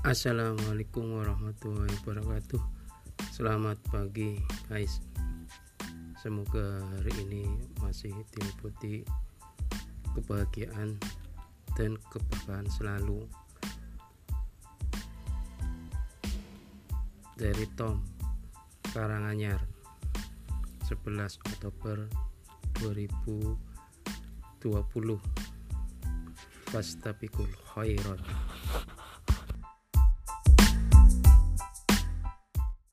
Assalamualaikum warahmatullahi wabarakatuh. Selamat pagi guys. Semoga hari ini masih diliputi kebahagiaan dan keberkahan selalu. Dari Tom Karanganyar 11 Oktober 2020 Fastabikul khairat